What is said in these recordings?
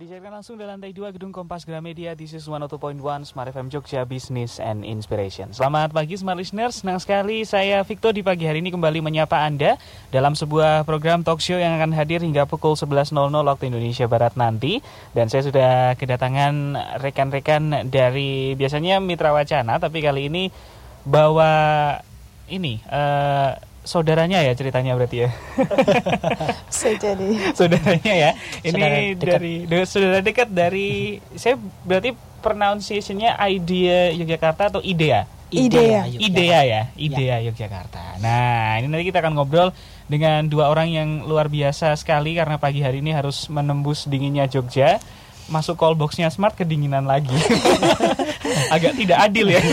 Disiarkan langsung dari lantai 2 Gedung Kompas Gramedia, this is 102.1 Smart FM Jogja Business and Inspiration. Selamat pagi Smart Listeners, senang sekali saya Victor di pagi hari ini kembali menyapa Anda dalam sebuah program talk show yang akan hadir hingga pukul 11.00 waktu Indonesia Barat nanti. Dan saya sudah kedatangan rekan-rekan dari biasanya Mitra Wacana, tapi kali ini bawa ini... Uh, saudaranya ya ceritanya berarti ya. Bisa jadi. saudaranya ya. Ini saudara dari dekat. saudara dekat dari saya berarti pronunciationnya Idea Yogyakarta atau Idea? Idea. Idea ya, Idea ya. Yogyakarta. Nah, ini nanti kita akan ngobrol dengan dua orang yang luar biasa sekali karena pagi hari ini harus menembus dinginnya Jogja masuk call boxnya smart kedinginan lagi. Agak tidak adil ya.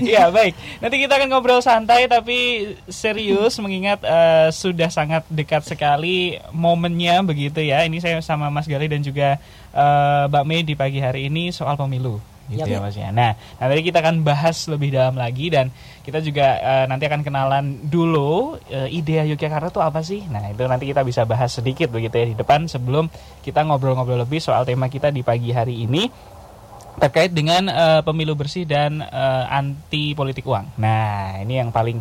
Ya baik. Nanti kita akan ngobrol santai tapi serius mengingat uh, sudah sangat dekat sekali momennya begitu ya. Ini saya sama Mas Gali dan juga uh, Mbak Mei di pagi hari ini soal pemilu. Gitu ya, ya Mas ya. Nah, nanti kita akan bahas lebih dalam lagi dan kita juga uh, nanti akan kenalan dulu uh, ide Yogyakarta itu apa sih? Nah, itu nanti kita bisa bahas sedikit begitu ya di depan sebelum kita ngobrol-ngobrol lebih soal tema kita di pagi hari ini terkait dengan uh, pemilu bersih dan uh, anti politik uang. Nah, ini yang paling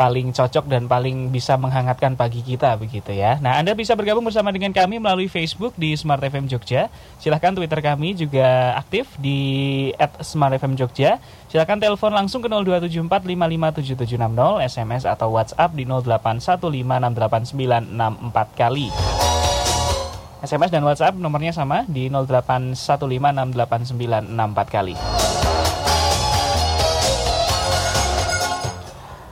paling cocok dan paling bisa menghangatkan pagi kita begitu ya. Nah, Anda bisa bergabung bersama dengan kami melalui Facebook di Smart FM Jogja. Silahkan Twitter kami juga aktif di @smartfmjogja. Silahkan telepon langsung ke 02745577760, SMS atau WhatsApp di 081568964 kali. SMS dan WhatsApp nomornya sama di 081568964 kali.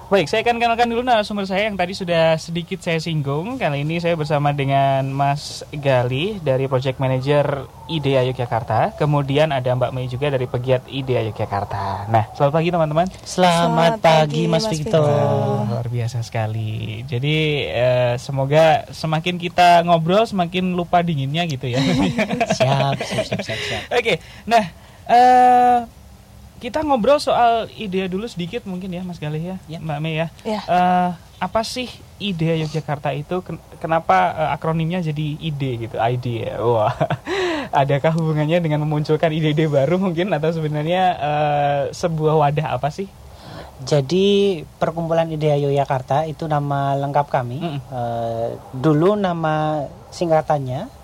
Baik, saya akan kenalkan dulu narasumber saya yang tadi sudah sedikit saya singgung. Kali ini saya bersama dengan Mas Gali dari Project Manager IDEA Yogyakarta. Kemudian ada Mbak Mei juga dari pegiat IDEA Yogyakarta. Nah, selamat pagi teman-teman. Selamat, selamat pagi Mas, Mas Victor. Victor. Luar biasa sekali. Jadi eh, semoga semakin kita ngobrol semakin lupa dinginnya gitu ya. siap, siap, siap, siap. siap. Oke, okay, nah. Eh, kita ngobrol soal ide dulu sedikit mungkin ya Mas Galih ya, ya. Mbak Mei ya. ya. Uh, apa sih ide Yogyakarta itu? Kenapa uh, akronimnya jadi ide gitu? Ide. Wah. Adakah hubungannya dengan memunculkan ide-ide baru mungkin atau sebenarnya uh, sebuah wadah apa sih? Jadi perkumpulan ide Yogyakarta itu nama lengkap kami. Mm -mm. Uh, dulu nama singkatannya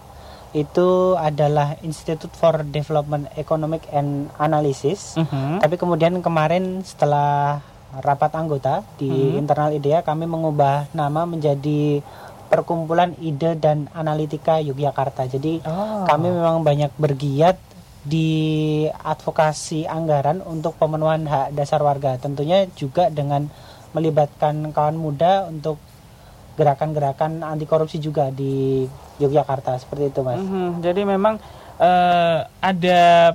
itu adalah Institute for Development Economic and Analysis. Uh -huh. Tapi kemudian kemarin setelah rapat anggota di uh -huh. internal IDEA kami mengubah nama menjadi Perkumpulan Ide dan Analitika Yogyakarta. Jadi oh. kami memang banyak bergiat di advokasi anggaran untuk pemenuhan hak dasar warga. Tentunya juga dengan melibatkan kawan muda untuk gerakan-gerakan anti korupsi juga di Yogyakarta seperti itu mas. Mm -hmm. Jadi memang uh, ada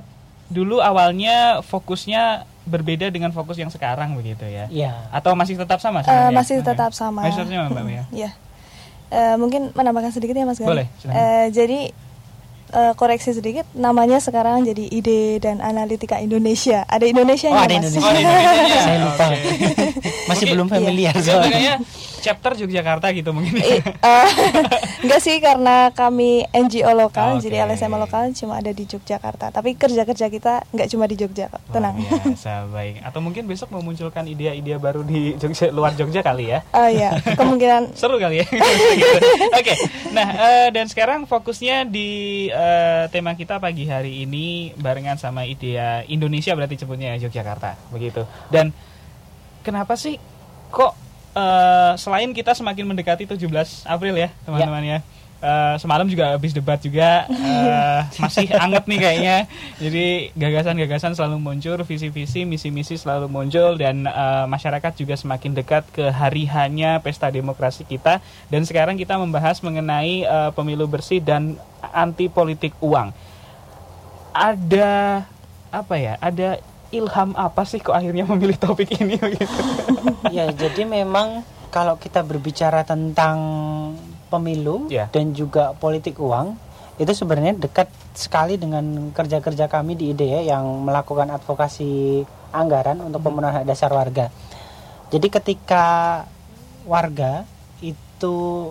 dulu awalnya fokusnya berbeda dengan fokus yang sekarang begitu ya? Iya. Atau masih tetap sama? Uh, masih tetap sama. Masih tetap sama mbak Mia. Iya. Uh, mungkin menambahkan sedikit ya mas Boleh. Uh, jadi uh, koreksi sedikit namanya sekarang jadi ide dan analitika Indonesia ada Indonesia oh, ada Indonesia. Oh, ada Indonesia. saya lupa okay. masih belum familiar iya. soalnya chapter Yogyakarta gitu mungkin. I, uh, enggak sih karena kami NGO lokal, okay. jadi LSM lokal cuma ada di Yogyakarta. Tapi kerja-kerja kita nggak cuma di Jogja kok. Tenang. Oh, biasa, baik. Atau mungkin besok memunculkan ide-ide baru di Jogja luar Jogja kali ya? Oh uh, iya, kemungkinan. Seru kali ya. Oke. Okay. Nah, uh, dan sekarang fokusnya di uh, tema kita pagi hari ini barengan sama idea Indonesia berarti sebutnya Yogyakarta, begitu. Dan kenapa sih kok uh, selain kita semakin mendekati 17 April ya teman-teman ya, ya. Uh, semalam juga habis debat juga uh, masih anget nih kayaknya. Jadi gagasan-gagasan selalu muncul visi-visi misi-misi selalu muncul dan uh, masyarakat juga semakin dekat ke hari hanya pesta demokrasi kita. Dan sekarang kita membahas mengenai uh, pemilu bersih dan anti politik uang. Ada apa ya ada ilham apa sih kok akhirnya memilih topik ini begitu? ya, jadi memang kalau kita berbicara tentang pemilu yeah. dan juga politik uang, itu sebenarnya dekat sekali dengan kerja-kerja kami di IDE yang melakukan advokasi anggaran untuk hmm. pemenuhan hak dasar warga. Jadi ketika warga itu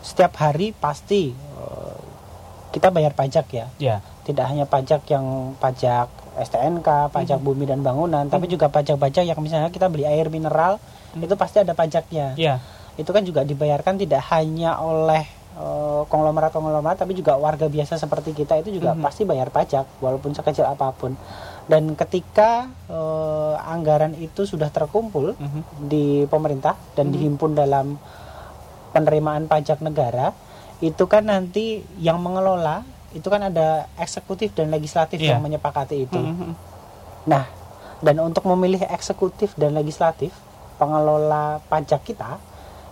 setiap hari pasti uh, kita bayar pajak ya. Ya. Tidak hanya pajak yang pajak STNK, pajak Mhm. bumi dan bangunan, tapi juga pajak-pajak yang misalnya kita beli air mineral, Mhm. itu pasti ada pajaknya. Ya. Itu kan juga dibayarkan tidak hanya oleh eh, konglomerat-konglomerat, tapi juga warga biasa seperti kita itu juga Mhm. pasti bayar pajak, walaupun sekecil apa pun. Dan ketika eh, anggaran itu sudah terkumpul Mhm. di pemerintah dan Mhm. dihimpun dalam penerimaan pajak negara, itu kan nanti yang mengelola itu kan ada eksekutif dan legislatif Iya. yang menyepakati itu. Mhm. Nah, dan untuk memilih eksekutif dan legislatif, pengelola pajak kita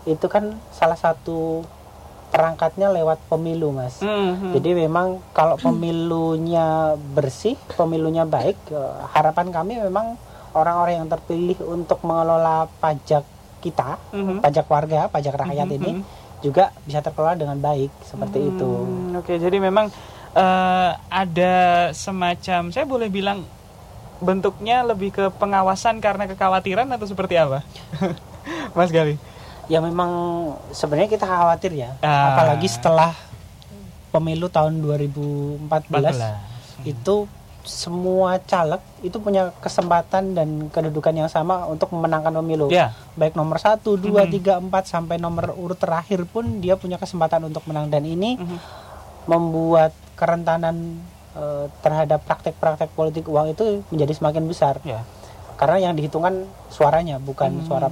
itu kan salah satu perangkatnya lewat pemilu, Mas. Mhm. Jadi memang kalau pemilunya bersih, pemilunya baik, eh, harapan kami memang orang-orang yang terpilih untuk mengelola pajak kita, Mhm. pajak warga, pajak rakyat Mhm. ini juga bisa terkelola dengan baik seperti itu. Hmm, Oke, jadi memang eh, ada semacam saya boleh bilang bentuknya lebih ke pengawasan karena kekhawatiran atau seperti apa? Mas Gali. Ya memang sebenarnya kita khawatir ya, Ah. apalagi setelah pemilu tahun 2014 14. itu semua caleg itu punya kesempatan dan kedudukan yang sama untuk memenangkan pemilu. Ya. Baik nomor 1, 2, Mhm. 3, 4 sampai nomor urut terakhir pun dia punya kesempatan untuk menang dan ini Mhm. membuat kerentanan eh, terhadap praktek-praktek politik uang itu menjadi semakin besar. Ya. Karena yang dihitungkan suaranya bukan Mhm. suara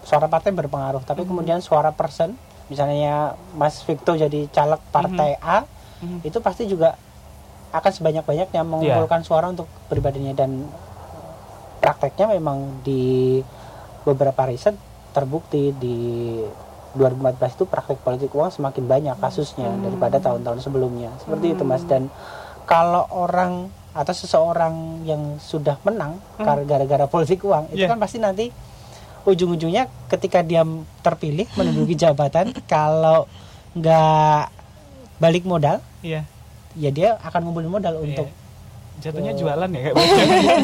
suara partai berpengaruh, tapi Mhm. kemudian suara person, misalnya Mas Victo jadi caleg partai A, Mhm. itu pasti juga akan sebanyak-banyaknya mengumpulkan suara untuk pribadinya dan prakteknya memang di beberapa riset terbukti di 2014 itu praktek politik uang semakin banyak kasusnya Hmm. daripada tahun-tahun sebelumnya seperti itu mas dan kalau orang atau seseorang yang sudah menang Hmm. gara-gara politik uang itu Yeah. kan pasti nanti ujung-ujungnya ketika dia terpilih menduduki jabatan kalau nggak balik modal Iya. Ya dia akan ngumpulin modal untuk Iya. Jatuhnya Oh. jualan ya kayak kayak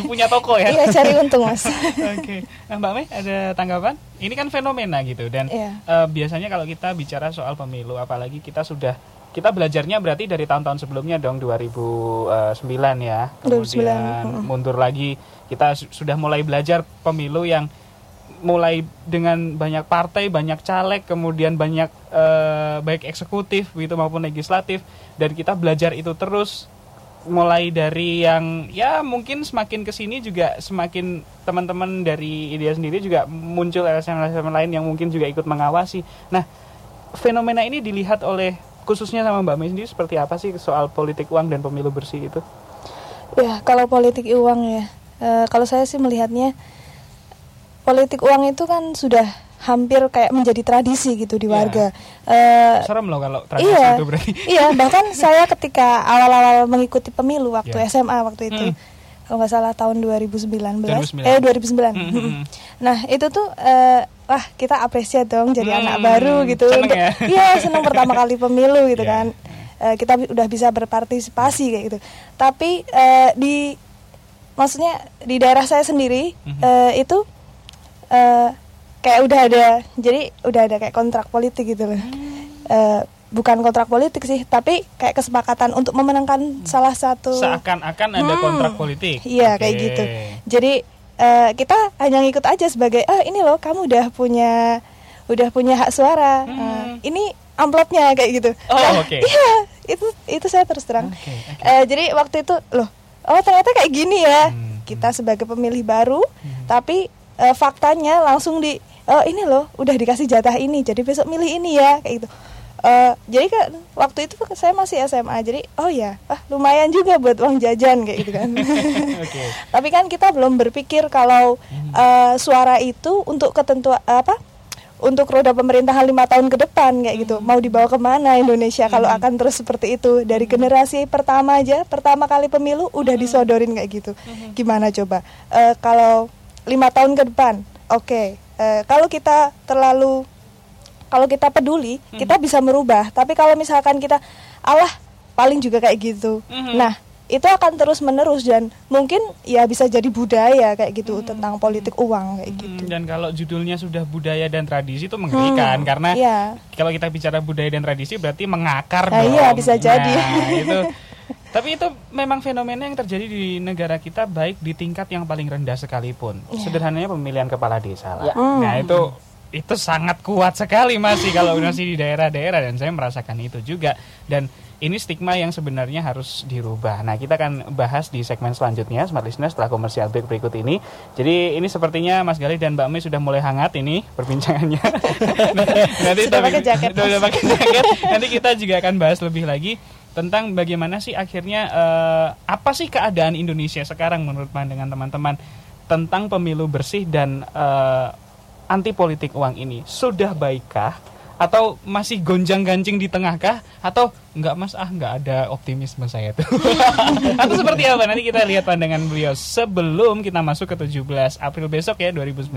punya toko ya. Iya cari untung mas. Oke. Nah, Mbak Mei ada tanggapan? Ini kan fenomena gitu dan Iya. eh, biasanya kalau kita bicara soal pemilu apalagi kita sudah kita belajarnya berarti dari tahun-tahun sebelumnya dong 2009 ya. 2009, Kemudian mm-mm. mundur lagi kita su- sudah mulai belajar pemilu yang mulai dengan banyak partai, banyak caleg, kemudian banyak eh, baik eksekutif gitu maupun legislatif dan kita belajar itu terus mulai dari yang ya mungkin semakin ke sini juga semakin teman-teman dari IDEA sendiri juga muncul LSM-LSM lain yang mungkin juga ikut mengawasi. Nah, fenomena ini dilihat oleh khususnya sama Mbak Mei sendiri seperti apa sih soal politik uang dan pemilu bersih itu? Ya kalau politik uang ya, eh, kalau saya sih melihatnya politik uang itu kan sudah hampir kayak menjadi tradisi gitu di Iya. warga. Eh, Serem loh kalau tradisi iya, itu berarti. iya bahkan saya ketika awal-awal mengikuti pemilu waktu Iya. SMA waktu itu, Mm. kalau nggak salah tahun 2019, 2009. eh 2009. Mm, mm, mm. Nah itu tuh, eh, wah kita apresiat dong jadi Hmm, anak baru gitu. seneng Untuk- ya? Iya senang pertama kali pemilu gitu Iya. kan. Eh, kita udah bisa berpartisipasi kayak gitu. Tapi eh, di, maksudnya di daerah saya sendiri Mhm. eh, itu eh, kayak udah ada, jadi udah ada kayak kontrak politik gitu loh. Eh, bukan kontrak politik sih, tapi kayak kesepakatan untuk memenangkan salah satu Seakan-akan ada Hmm. kontrak politik. Iya kayak Oke. gitu. Jadi eh, kita hanya ngikut aja sebagai ah ini loh kamu udah punya udah punya hak suara. Hmm. Eh, ini amplopnya kayak gitu. Oh, oke. Iya itu itu saya terus terang. Oke, oke. Eh, jadi waktu itu loh oh ternyata kayak gini ya Hmm. kita sebagai pemilih baru tapi eh, faktanya langsung di oh ini loh udah dikasih jatah ini jadi besok milih ini ya kayak gitu. Eh, jadi kan waktu itu saya masih SMA jadi oh ya ah lumayan juga buat uang jajan kayak gitu kan. Tapi kan kita belum berpikir kalau eh, suara itu untuk ketentuan apa? Untuk roda pemerintahan lima tahun ke depan kayak gitu. Mau dibawa ke mana Indonesia kalau akan terus seperti itu? Dari generasi pertama aja, pertama kali pemilu udah disodorin kayak gitu. Gimana coba? Eh, kalau lima tahun ke depan, oke. Eh, kalau kita terlalu kalau kita peduli, kita bisa merubah. Tapi kalau misalkan kita, Allah paling juga kayak gitu. Mhm. Nah, itu akan terus menerus dan mungkin ya bisa jadi budaya kayak gitu tentang politik uang kayak gitu. Hmm, dan kalau judulnya sudah budaya dan tradisi itu mengerikan Hmm, karena iya. kalau kita bicara budaya dan tradisi berarti mengakar Nah, dong. iya, bisa jadi. Nah, itu tapi itu memang fenomena yang terjadi di negara kita baik di tingkat yang paling rendah sekalipun. Iya. Sederhananya pemilihan kepala desa lah. Ya. Hmm. Nah, itu itu sangat kuat sekali masih kalau masih di daerah-daerah dan saya merasakan itu juga dan ini stigma yang sebenarnya harus dirubah. Nah, kita akan bahas di segmen selanjutnya Smart Listeners setelah komersial break berikut ini. Jadi, ini sepertinya Mas Gali dan Mbak Mei sudah mulai hangat ini perbincangannya. Nanti Sudah pakai jaket, sudah pakai jaket. Nanti kita juga akan bahas lebih lagi tentang bagaimana sih akhirnya eh, apa sih keadaan Indonesia sekarang menurut pandangan teman-teman tentang pemilu bersih dan eh, anti politik uang ini? Sudah baikkah atau masih gonjang-ganjing di tengahkah atau enggak mas ah enggak ada optimisme saya tuh atau seperti apa nanti kita lihat pandangan beliau sebelum kita masuk ke 17 April besok ya 2019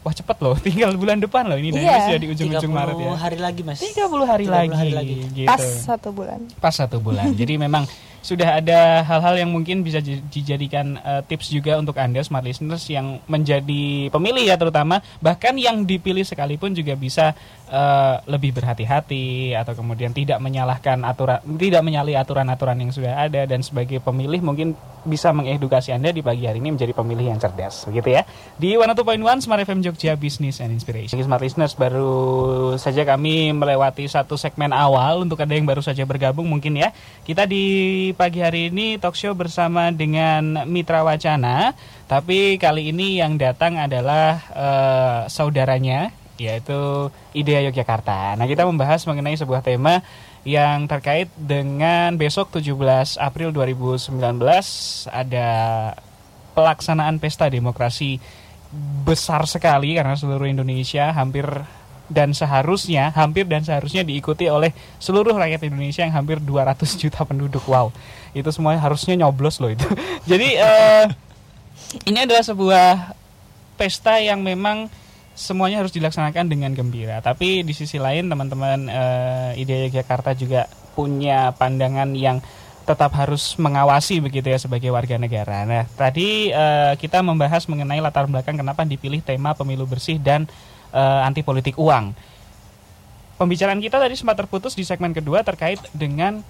wah cepet loh tinggal bulan depan loh ini dan Iya. ini sudah di ujung-ujung 30 Maret ya hari lagi mas 30 hari 30 lagi, hari lagi. gitu. Pas satu bulan. Pas satu bulan. Jadi memang sudah ada hal-hal yang mungkin bisa di- dijadikan eh, tips juga untuk Anda smart listeners yang menjadi pemilih ya terutama bahkan yang dipilih sekalipun juga bisa eh, lebih berhati-hati atau kemudian tidak menyalahkan aturan tidak menyalahi aturan-aturan yang sudah ada dan sebagai pemilih mungkin bisa mengedukasi Anda di pagi hari ini menjadi pemilih yang cerdas begitu ya. Di 102.1 Smart FM Jogja Business and Inspiration. Smart listeners baru saja kami melewati satu segmen awal untuk ada yang baru saja bergabung mungkin ya. Kita di pagi hari ini talk show bersama dengan Mitra Wacana, tapi kali ini yang datang adalah eh, saudaranya yaitu Idea Yogyakarta. Nah, kita membahas mengenai sebuah tema yang terkait dengan besok 17 April 2019 ada pelaksanaan pesta demokrasi besar sekali karena seluruh Indonesia hampir dan seharusnya hampir dan seharusnya diikuti oleh seluruh rakyat Indonesia yang hampir 200 juta penduduk. Wow. Itu semuanya harusnya nyoblos loh itu. Jadi eh, ini adalah sebuah pesta yang memang semuanya harus dilaksanakan dengan gembira. Tapi di sisi lain teman-teman eh, Ide Jakarta juga punya pandangan yang tetap harus mengawasi begitu ya sebagai warga negara. Nah, tadi eh, kita membahas mengenai latar belakang kenapa dipilih tema pemilu bersih dan eh, anti politik uang. Pembicaraan kita tadi sempat terputus di segmen kedua terkait dengan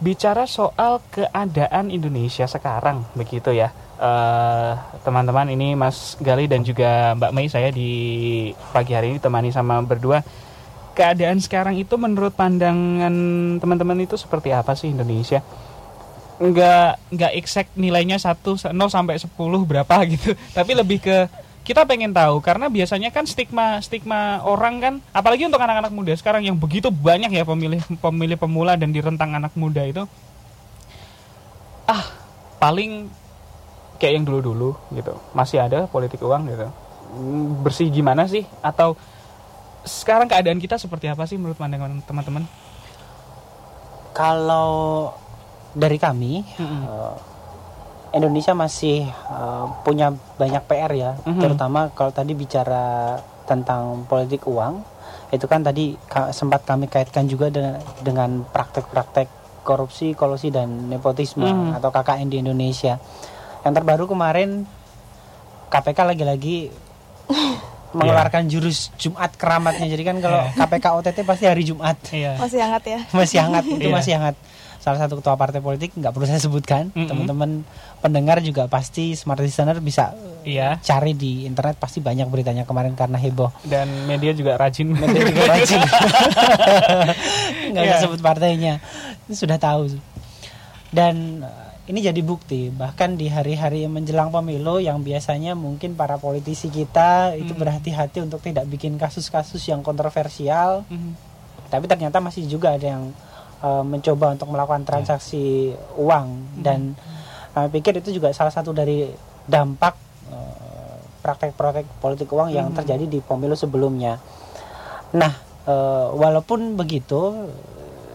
bicara soal keadaan Indonesia sekarang begitu ya. Eh, teman-teman ini Mas Gali dan juga Mbak Mei saya di pagi hari ini temani sama berdua. Keadaan sekarang itu menurut pandangan teman-teman itu seperti apa sih Indonesia? Nggak nggak exact nilainya 1 0 sampai 10 berapa gitu. Tapi lebih ke kita pengen tahu karena biasanya kan stigma stigma orang kan apalagi untuk anak-anak muda sekarang yang begitu banyak ya pemilih pemilih pemula dan di rentang anak muda itu. Ah paling kayak yang dulu-dulu gitu. Masih ada politik uang gitu. Hmm, bersih gimana sih? Atau sekarang keadaan kita seperti apa sih menurut pandangan teman-teman? Kalau dari kami Mm-mm. eh, Indonesia masih eh, punya banyak PR ya Mhm. terutama kalau tadi bicara tentang politik uang itu kan tadi ka- sempat kami kaitkan juga dengan, dengan praktek-praktek korupsi, kolusi dan nepotisme Mhm. atau KKN di Indonesia. Yang terbaru kemarin KPK lagi-lagi mengeluarkan jurus Jumat keramatnya. Jadi kan kalau KPK OTT pasti hari Jumat iya Masih hangat ya. masih hangat itu Iya. masih hangat salah satu ketua partai politik nggak perlu saya sebutkan. Mm-mm. teman-teman pendengar juga pasti smart listener bisa iya. cari di internet pasti banyak beritanya kemarin karena heboh. Dan media juga rajin. Media juga rajin. Nggak usah Iya. sebut partainya. Sudah tahu. Dan eh, ini jadi bukti. Bahkan di hari-hari menjelang pemilu yang biasanya mungkin para politisi kita itu Mm. berhati-hati untuk tidak bikin kasus-kasus yang kontroversial. Mhm. tapi ternyata masih juga ada yang uh, mencoba untuk melakukan transaksi uang dan kami pikir itu juga salah satu dari dampak uh, praktek-praktek politik uang yang Mhm. terjadi di pemilu sebelumnya. Nah, uh, walaupun begitu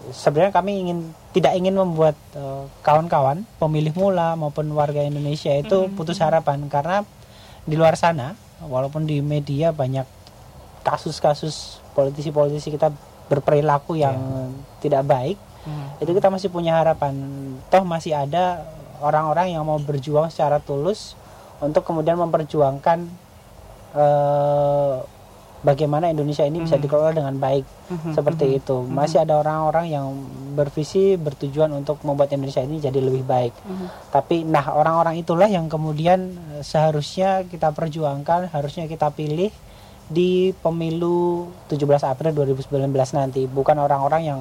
sebenarnya kami ingin tidak ingin membuat uh, kawan-kawan pemilih mula maupun warga Indonesia itu Mhm. putus harapan karena di luar sana walaupun di media banyak kasus-kasus politisi-politisi kita berperilaku yang tidak baik hmm. itu kita masih punya harapan toh masih ada orang-orang yang mau berjuang secara tulus untuk kemudian memperjuangkan uh, bagaimana Indonesia ini bisa hmm. dikelola dengan baik hmm. seperti hmm. itu. Masih ada orang-orang yang bervisi bertujuan untuk membuat Indonesia ini jadi lebih baik. Tapi nah orang-orang itulah yang kemudian eh, seharusnya kita perjuangkan, harusnya kita pilih di pemilu 17 April 2019 nanti, bukan orang-orang yang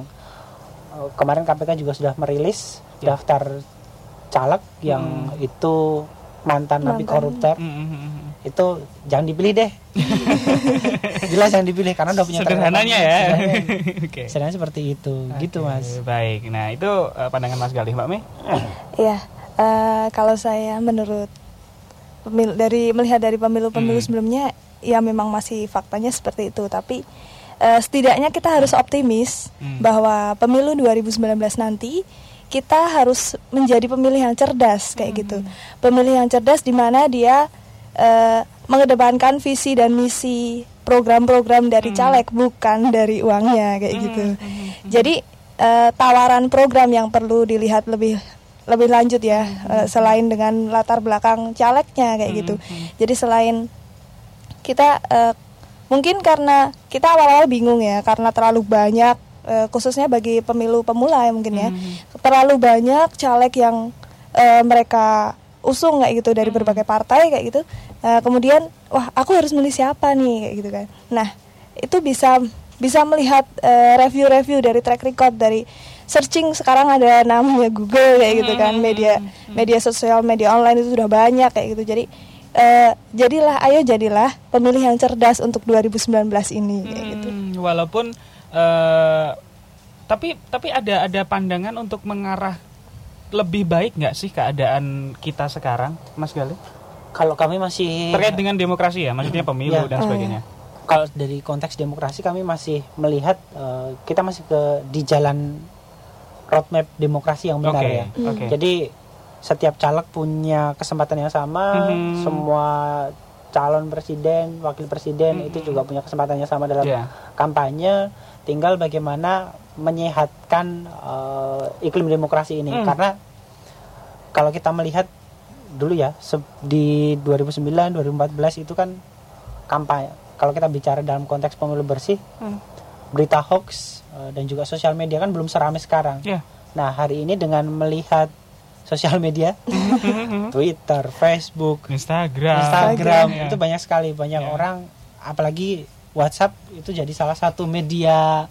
eh, kemarin KPK juga sudah merilis ya. daftar caleg yang hmm. itu mantan, napi koruptor. Hmm, hmm, hmm, hmm. Itu jangan dipilih deh. Jelas jangan dipilih karena udah punya sederhananya ya. Oke. okay. seperti itu, okay. gitu Mas. Baik. Nah, itu uh, pandangan Mas Galih, Mbak Mei. Iya. Uh, kalau saya menurut pemil dari melihat dari pemilu-pemilu hmm. sebelumnya ya memang masih faktanya seperti itu, tapi uh, setidaknya kita harus optimis hmm. bahwa pemilu 2019 nanti kita harus menjadi pemilih yang cerdas kayak hmm. gitu. Pemilih yang cerdas di mana dia uh, mengedepankan visi dan misi program-program dari hmm. caleg bukan dari uangnya kayak hmm. gitu. Hmm. hmm. Jadi uh, tawaran program yang perlu dilihat lebih lebih lanjut ya hmm. uh, selain dengan latar belakang calegnya kayak hmm. gitu. Hmm. Jadi selain kita uh, mungkin karena kita awal-awal bingung ya karena terlalu banyak uh, khususnya bagi pemilu pemula ya mungkin ya hmm. terlalu banyak caleg yang uh, mereka usung kayak gitu dari hmm. berbagai partai kayak gitu uh, kemudian wah aku harus milih siapa nih kayak gitu kan nah itu bisa bisa melihat review-review uh, dari track record dari searching sekarang ada namanya Google kayak gitu kan hmm. media hmm. media sosial media online itu sudah banyak kayak gitu jadi uh, jadilah ayo jadilah pemilih yang cerdas untuk 2019 ini kayak gitu walaupun uh, tapi tapi ada ada pandangan untuk mengarah lebih baik nggak sih keadaan kita sekarang, Mas Gali? Kalau kami masih terkait dengan demokrasi ya, maksudnya pemilu ya. dan sebagainya. Kalau dari konteks demokrasi kami masih melihat uh, kita masih ke di jalan roadmap demokrasi yang benar okay. ya. Okay. Jadi setiap caleg punya kesempatan yang sama, hmm. semua calon presiden, wakil presiden hmm. itu juga punya kesempatan yang sama dalam yeah. kampanye tinggal bagaimana menyehatkan uh, iklim demokrasi ini hmm. karena kalau kita melihat dulu ya di 2009 2014 itu kan kampanye kalau kita bicara dalam konteks pemilu bersih hmm. berita hoax dan juga sosial media kan belum seramai sekarang yeah. nah hari ini dengan melihat sosial media Twitter Facebook Instagram Instagram yeah. itu banyak sekali banyak yeah. orang apalagi WhatsApp itu jadi salah satu media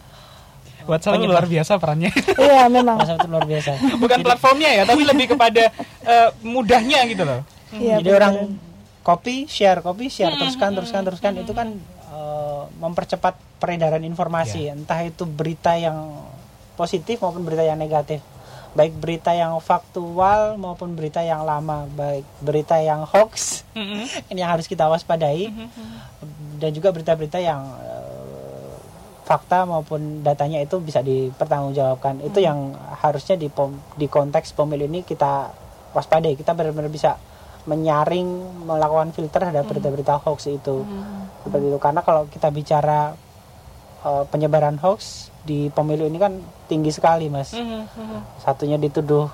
WhatsApp itu luar biasa perannya. Iya, memang. WhatsApp itu luar biasa. Bukan jadi, platformnya ya, tapi lebih kepada uh, mudahnya gitu loh. Iya, jadi betul. orang copy, share, copy, share, hmm, teruskan, teruskan, teruskan itu kan uh, mempercepat peredaran informasi, yeah. entah itu berita yang positif maupun berita yang negatif baik berita yang faktual maupun berita yang lama baik berita yang hoax mm-hmm. ini yang harus kita waspadai mm-hmm. dan juga berita-berita yang uh, fakta maupun datanya itu bisa dipertanggungjawabkan mm-hmm. itu yang harusnya di pom, di konteks pemilu ini kita waspadai kita benar-benar bisa menyaring melakukan filter terhadap berita-berita hoax itu. Mm-hmm. seperti itu. Karena kalau kita bicara uh, penyebaran hoax di pemilu ini kan tinggi sekali mas. Mm-hmm. satunya dituduh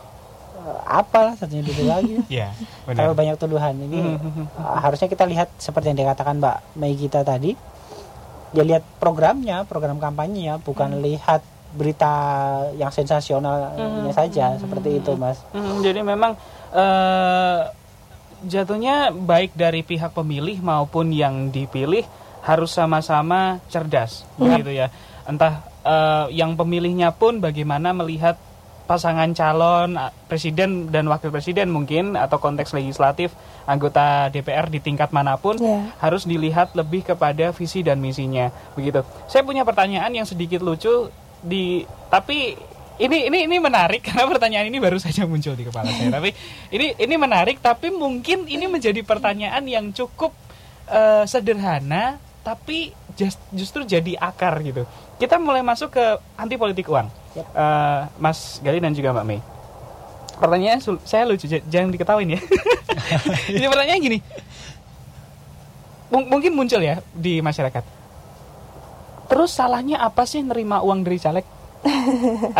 uh, apalah satunya dituduh lagi. Yeah, kalau banyak tuduhan. Ini uh, harusnya kita lihat seperti yang dikatakan mbak Mei kita tadi. Dia lihat programnya program kampanye ya bukan lihat berita yang sensasionalnya saja seperti itu mas. Jadi memang uh, jatuhnya baik dari pihak pemilih maupun yang dipilih harus sama-sama cerdas mm-hmm. begitu ya entah uh, yang pemilihnya pun bagaimana melihat pasangan calon presiden dan wakil presiden mungkin atau konteks legislatif anggota DPR di tingkat mana pun yeah. harus dilihat lebih kepada visi dan misinya begitu. Saya punya pertanyaan yang sedikit lucu di tapi ini ini ini menarik karena pertanyaan ini baru saja muncul di kepala saya. tapi ini ini menarik tapi mungkin ini menjadi pertanyaan yang cukup uh, sederhana tapi just, justru jadi akar gitu kita mulai masuk ke anti politik uang. Yep. Uh, Mas Gali dan juga Mbak Mei. Pertanyaannya saya lucu, jangan diketawain ya. Jadi pertanyaannya gini. M mungkin muncul ya di masyarakat. Terus salahnya apa sih nerima uang dari caleg?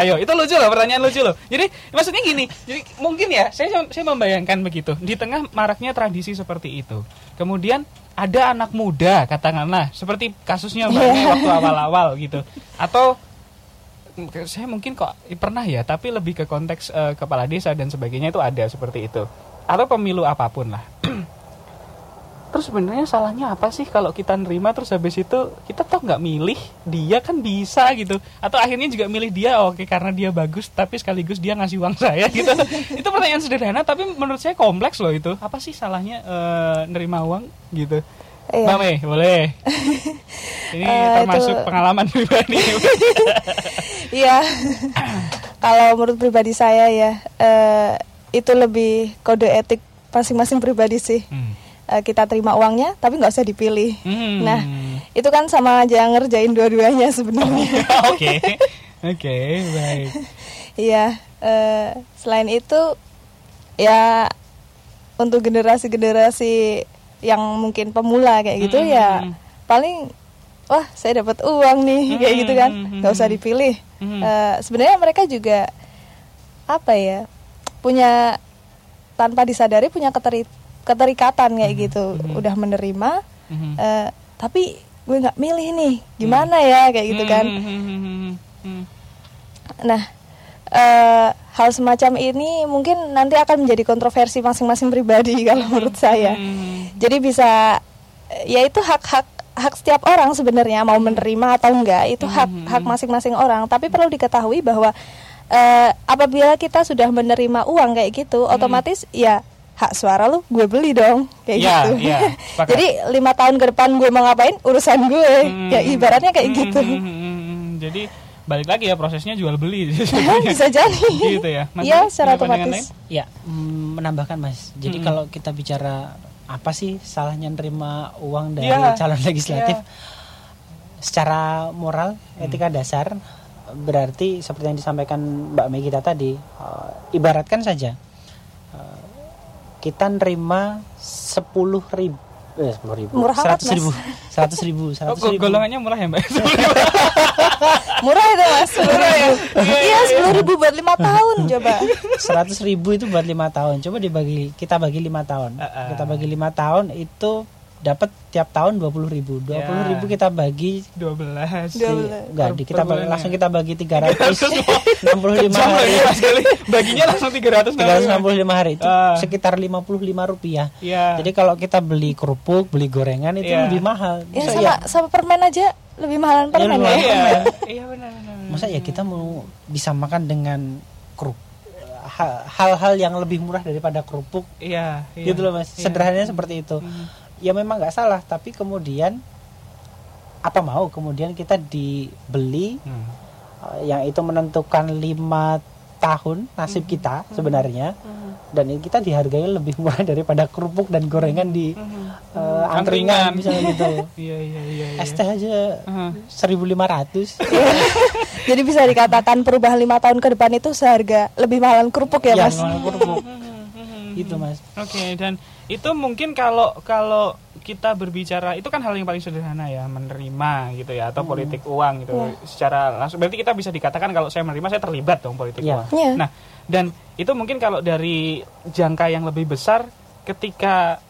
Ayo, itu lucu loh, pertanyaan lucu loh. Jadi maksudnya gini, jadi mungkin ya, saya saya membayangkan begitu. Di tengah maraknya tradisi seperti itu, kemudian ada anak muda, katakanlah, seperti kasusnya Mbak Mei waktu awal-awal gitu, atau saya mungkin kok pernah ya, tapi lebih ke konteks uh, kepala desa dan sebagainya itu ada seperti itu, atau pemilu apa pun lah. terus sebenarnya salahnya apa sih kalau kita nerima terus habis itu kita toh nggak milih dia kan bisa gitu atau akhirnya juga milih dia oke karena dia bagus tapi sekaligus dia ngasih uang saya gitu itu pertanyaan sederhana tapi menurut saya kompleks loh itu apa sih salahnya uh, nerima uang gitu Iya. Mbak Mei, boleh. Ini uh, termasuk itu... pengalaman pribadi. Iya. Kalau menurut pribadi saya ya, uh, itu lebih kode etik masing-masing pribadi sih. Hmm uh, kita terima uangnya tapi nggak usah dipilih. Hmm. Nah itu kan sama aja ngerjain dua-duanya sebenarnya. Oke, oke, baik. Iya, uh, selain itu ya untuk generasi-generasi yang mungkin pemula kayak gitu hmm. ya paling wah saya dapat uang nih hmm. kayak gitu kan nggak usah dipilih. Hmm. Uh, sebenarnya mereka juga apa ya punya tanpa disadari punya keteri keterikatan kayak mm-hmm. gitu mm-hmm. udah menerima mm-hmm. uh, tapi gue nggak milih nih gimana mm-hmm. ya kayak gitu kan mm-hmm. nah uh, hal semacam ini mungkin nanti akan menjadi kontroversi masing-masing pribadi kalau menurut saya mm-hmm. jadi bisa ya itu hak-hak hak setiap orang sebenarnya mau menerima atau enggak itu hak mm-hmm. hak masing-masing orang tapi perlu diketahui bahwa uh, apabila kita sudah menerima uang kayak gitu mm-hmm. otomatis ya hak suara lu gue beli dong. Kayak ya, gitu. ya, jadi lima tahun ke depan gue mau ngapain urusan gue. Hmm, ya ibaratnya kayak hmm, gitu. hmm, hmm, hmm, jadi balik lagi ya prosesnya jual beli. Bisa jadi. gitu ya. Iya secara otomatis. ya menambahkan mas. Jadi hmm. kalau kita bicara apa sih salahnya nerima uang dari ya, calon legislatif? Ya. secara moral etika hmm. dasar berarti seperti yang disampaikan Mbak Megita tadi uh, ibaratkan saja kita nerima sepuluh ribu. Eh sepuluh ribu. Seratus ribu. Seratus ribu seratus ribu. golongannya murah ya mbak? Murah itu mas. Murah ya? Iya sepuluh ribu buat lima tahun coba. Seratus ribu itu buat lima tahun. Coba dibagi kita bagi lima tahun. Kita bagi lima tahun itu dapat tiap tahun dua puluh ribu. Dua puluh ribu ya. kita bagi dua belas. enggak di kita bagi, langsung kita bagi tiga ratus enam puluh lima hari. baginya langsung tiga ratus tiga ratus enam puluh lima hari itu uh. sekitar lima puluh lima rupiah. Yeah. jadi kalau kita beli kerupuk beli gorengan itu yeah. lebih mahal. Ya, sama ya. sama permen aja lebih mahalan permen ya, iya. Iya benar benar masa ya kita mau bisa makan dengan kerupuk hal-hal yang lebih murah daripada kerupuk? Iya, iya. Gitu loh mas. Iya. sederhananya seperti itu. Hmm ya memang nggak salah tapi kemudian apa mau kemudian kita dibeli hmm. uh, yang itu menentukan lima tahun nasib hmm. kita hmm. sebenarnya hmm. dan kita dihargai lebih murah daripada kerupuk dan gorengan di hmm. uh, angkringan misalnya gitu iya iya iya, iya. es teh aja seribu lima ratus jadi bisa dikatakan perubahan lima tahun ke depan itu seharga lebih mahal kerupuk ya, ya mas kerupuk gitu mas oke okay, dan itu mungkin kalau kalau kita berbicara itu kan hal yang paling sederhana ya menerima gitu ya atau hmm. politik uang gitu yeah. secara langsung berarti kita bisa dikatakan kalau saya menerima saya terlibat dong politik yeah. uang yeah. nah dan itu mungkin kalau dari jangka yang lebih besar ketika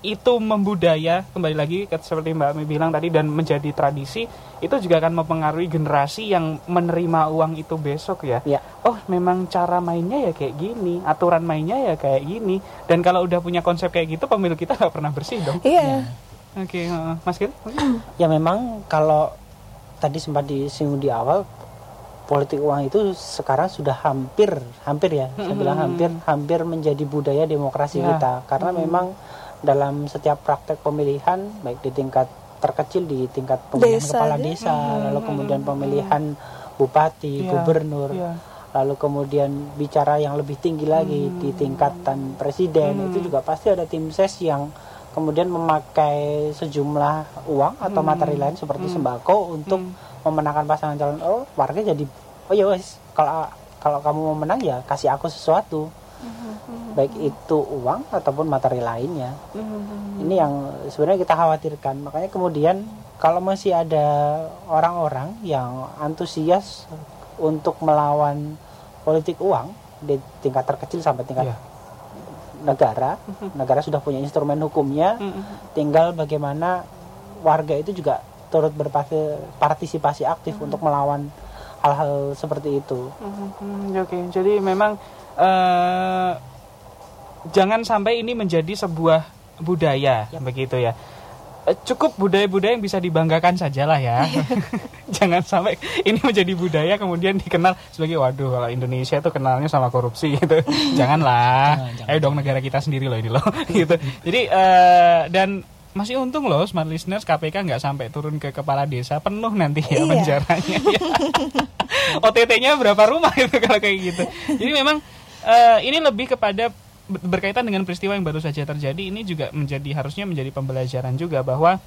itu membudaya kembali lagi seperti Mbak Mi bilang tadi dan menjadi tradisi itu juga akan mempengaruhi generasi yang menerima uang itu besok ya. ya. Oh memang cara mainnya ya kayak gini, aturan mainnya ya kayak gini. Dan kalau udah punya konsep kayak gitu pemilu kita nggak pernah bersih dong. Iya. Ya. Oke, okay, uh, Mas Kil? Ya memang kalau tadi sempat disinggung di awal politik uang itu sekarang sudah hampir hampir ya, saya bilang hampir hampir menjadi budaya demokrasi ya. kita karena memang dalam setiap praktek pemilihan baik di tingkat terkecil di tingkat pemilihan desa, kepala desa hmm, lalu kemudian pemilihan bupati yeah, gubernur yeah. lalu kemudian bicara yang lebih tinggi lagi hmm. di tingkatan presiden hmm. itu juga pasti ada tim ses yang kemudian memakai sejumlah uang atau hmm. materi lain seperti hmm. sembako untuk hmm. memenangkan pasangan calon oh warga jadi oh ya wes kalau kalau kamu mau menang ya kasih aku sesuatu hmm. baik itu uang ataupun materi lainnya. Hmm. ini yang sebenarnya kita khawatirkan. Makanya kemudian kalau masih ada orang-orang yang antusias untuk melawan politik uang di tingkat terkecil sampai tingkat Iya. negara negara sudah punya instrumen hukumnya tinggal bagaimana warga itu juga turut berpartisipasi aktif untuk melawan hal-hal seperti itu. Hmm, Oke, jadi memang eh, jangan sampai ini menjadi sebuah budaya, begitu ya. Eh, Cukup budaya-budaya yang bisa dibanggakan sajalah ya. jangan sampai ini menjadi budaya kemudian dikenal sebagai waduh kalau Indonesia itu kenalnya sama korupsi gitu. Janganlah. Jangan, jangan, Ayo dong negara kita sendiri loh ini loh gitu. Jadi eh, dan masih untung loh smart listeners KPK nggak sampai turun ke kepala desa penuh nanti ya Iya. penjaranya. ya. OTT-nya berapa rumah itu kalau kayak gitu. Jadi memang eh, ini lebih kepada ber- berkaitan dengan peristiwa yang baru saja terjadi ini juga menjadi harusnya menjadi pembelajaran juga bahwa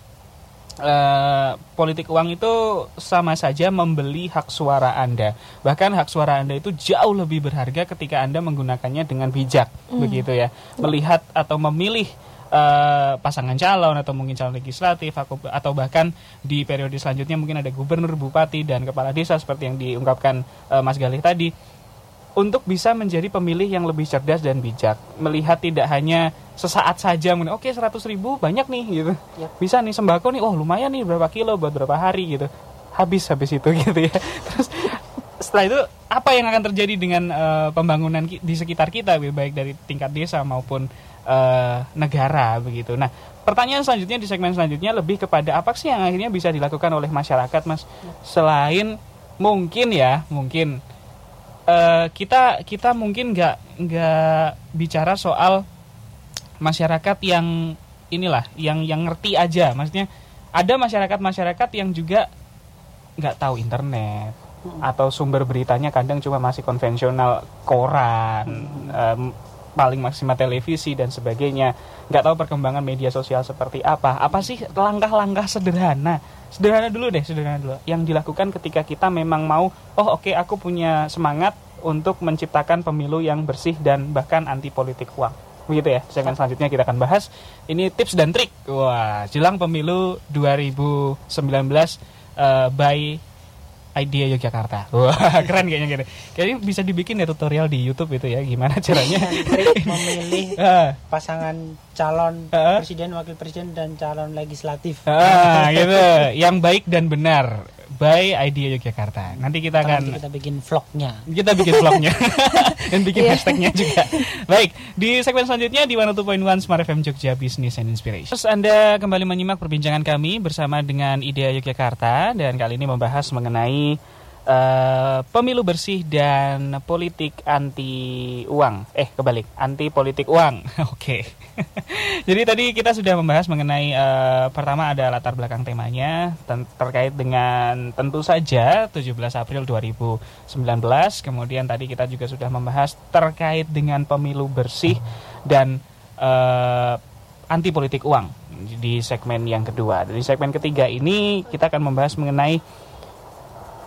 eh, politik uang itu sama saja membeli hak suara Anda. Bahkan hak suara Anda itu jauh lebih berharga ketika Anda menggunakannya dengan bijak, begitu ya. Melihat atau memilih eh, pasangan calon atau mungkin calon legislatif atau bahkan di periode selanjutnya mungkin ada gubernur, bupati dan kepala desa seperti yang diungkapkan eh, Mas Galih tadi untuk bisa menjadi pemilih yang lebih cerdas dan bijak. Melihat tidak hanya sesaat saja oke 100 ribu banyak nih gitu. Ya. bisa nih sembako nih oh lumayan nih berapa kilo buat berapa hari gitu. Habis habis itu gitu ya. Terus setelah itu apa yang akan terjadi dengan eh, pembangunan di sekitar kita baik dari tingkat desa maupun eh, negara begitu. Nah pertanyaan selanjutnya di segmen selanjutnya lebih kepada apa sih yang akhirnya bisa dilakukan oleh masyarakat mas? Selain mungkin ya mungkin eh, kita kita mungkin nggak nggak bicara soal masyarakat yang inilah yang yang ngerti aja. Maksudnya ada masyarakat masyarakat yang juga nggak tahu internet atau sumber beritanya kadang cuma masih konvensional koran em, paling maksimal televisi dan sebagainya. Nggak tahu perkembangan media sosial seperti apa. Apa sih langkah-langkah sederhana sederhana dulu deh sederhana dulu. Yang dilakukan ketika kita memang mau oh oke aku punya semangat untuk menciptakan pemilu yang bersih dan bahkan anti politik uang. Begitu ya segmen selanjutnya kita akan bahas. Ini tips dan trik. Wah jelang pemilu 2019 eh, by Idea Yogyakarta. Wah, keren kayaknya gitu. Kayaknya bisa dibikin ya tutorial di YouTube itu ya, gimana caranya. memilih Ah, pasangan calon Ah. presiden wakil presiden dan calon legislatif ah, gitu. Yang baik dan benar by Idea Yogyakarta. Nanti kita akan kita bikin vlognya kita bikin vlognya dan bikin Iya. hashtagnya juga. Baik, di segmen selanjutnya di 102.1 Smart FM Jogja Business and Inspiration. Terus Anda kembali menyimak perbincangan kami bersama dengan Idea Yogyakarta dan kali ini membahas mengenai eh, pemilu bersih dan politik anti uang. Eh, kebalik, anti politik uang. Oke. Jadi tadi kita sudah membahas mengenai eh, pertama ada latar belakang temanya terkait dengan tentu saja 17 April 2019. Kemudian tadi kita juga sudah membahas terkait dengan pemilu bersih dan eh, anti politik uang di segmen yang kedua. Di segmen ketiga ini kita akan membahas mengenai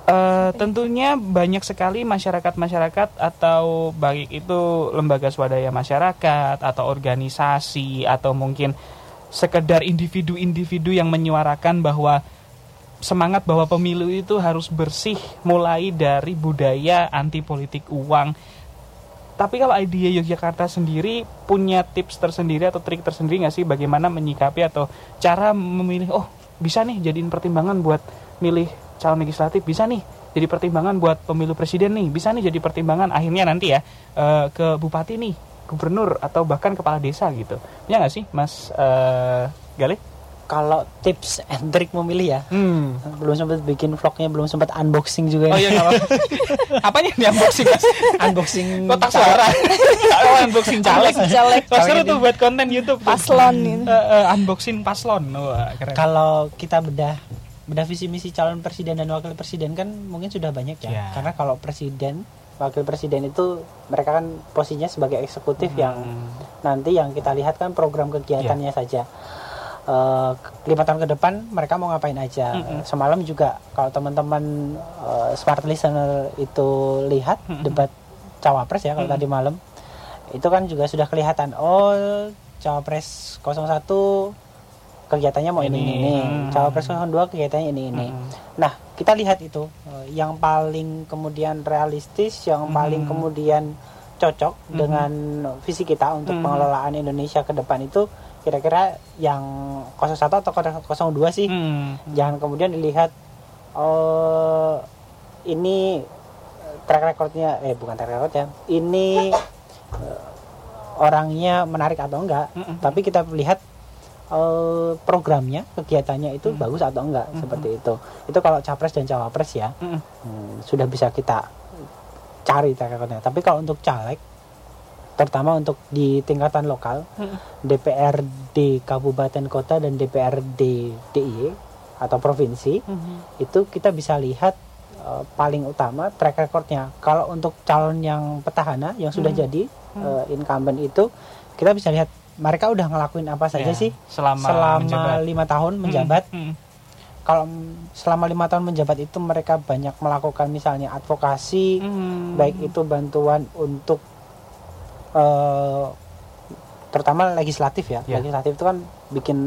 Eh, tentunya banyak sekali masyarakat-masyarakat atau baik itu lembaga swadaya masyarakat atau organisasi atau mungkin sekedar individu-individu yang menyuarakan bahwa semangat bahwa pemilu itu harus bersih mulai dari budaya anti politik uang. Tapi kalau idea Yogyakarta sendiri punya tips tersendiri atau trik tersendiri nggak sih bagaimana menyikapi atau cara memilih oh bisa nih jadiin pertimbangan buat milih calon legislatif bisa nih jadi pertimbangan buat pemilu presiden nih bisa nih jadi pertimbangan akhirnya nanti ya eh, ke bupati nih gubernur atau bahkan kepala desa gitu ya nggak sih mas eh, Galih? kalau tips and trick memilih ya Hmm. belum sempat bikin vlognya belum sempat unboxing juga Oh ini. iya. Apanya yang di unboxing mas? unboxing Kotak suara. oh, unboxing caleg. Caleg. Wah, seru tuh buat konten YouTube. tuh. Paslon. Eh, eh, unboxing paslon. Wah, keren. kalau kita bedah bedah visi misi calon presiden dan wakil presiden kan mungkin sudah banyak ya. Ya. Karena kalau presiden, wakil presiden itu mereka kan posisinya sebagai eksekutif yang Hmm. nanti yang kita lihat kan program kegiatannya saja. Eh, lima tahun ke depan mereka mau ngapain aja. Mm-mm. Semalam juga kalau teman-teman eh, smart listener itu lihat Mm-mm. debat cawapres ya kalau Mm-mm. tadi malam itu kan juga sudah kelihatan oh cawapres 01 kegiatannya mau ini ini, Ini. Hmm. cawapres 02 kegiatannya ini ini Hmm. nah kita lihat itu eh, yang paling kemudian realistis yang paling Hmm. kemudian cocok Hmm. dengan visi kita untuk Hmm. pengelolaan Indonesia ke depan itu kira-kira yang 01 atau 02 sih Hmm. jangan kemudian dilihat oh ini track recordnya eh bukan track record ya ini eh, orangnya menarik atau enggak Mm-mm. tapi kita lihat eh, programnya kegiatannya itu Mm. bagus atau enggak Mm-mm. seperti itu itu kalau capres dan cawapres ya Mm-mm. hmm, sudah bisa kita cari recordnya tapi kalau untuk caleg terutama untuk di tingkatan lokal Mm-mm. DPRD kabupaten kota dan DPRD DIY atau provinsi Mm-mm. itu kita bisa lihat eh, paling utama track recordnya kalau untuk calon yang petahana yang sudah Hmm. jadi Hmm. eh, incumbent itu kita bisa lihat mereka udah ngelakuin apa saja Ya, sih selama, selama lima tahun menjabat Mm-mm. kalau mm, selama lima tahun menjabat itu mereka banyak melakukan misalnya advokasi Mm-mm. baik itu bantuan untuk eh, terutama legislatif ya Ya. legislatif itu kan bikin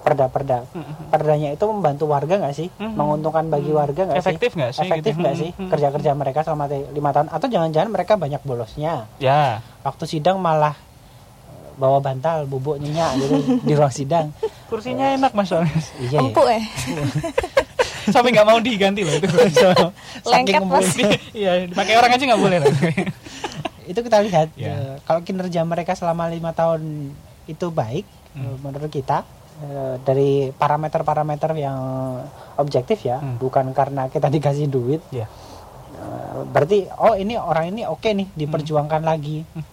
perda-perda Mm-mm. perdanya itu membantu warga nggak sih Mhm. menguntungkan bagi Mhm. warga nggak sih efektif nggak sih efektif gitu? nggak sih Mm-mm. kerja-kerja mereka selama lima tahun atau jangan-jangan mereka banyak bolosnya ya waktu sidang malah bawa bantal bubuk nyenyak gitu di ruang sidang kursinya enak mas iya ya. empuk eh sampai nggak mau diganti loh itu Saking Lengket, Mas. iya dipakai orang aja nggak boleh itu kita lihat Ya. eh, kalau kinerja mereka selama lima tahun itu baik Hmm. eh, menurut kita eh, dari parameter-parameter yang objektif ya Hmm. bukan karena kita dikasih duit Iya. Eh, berarti oh ini orang ini oke nih diperjuangkan lagi Hmm.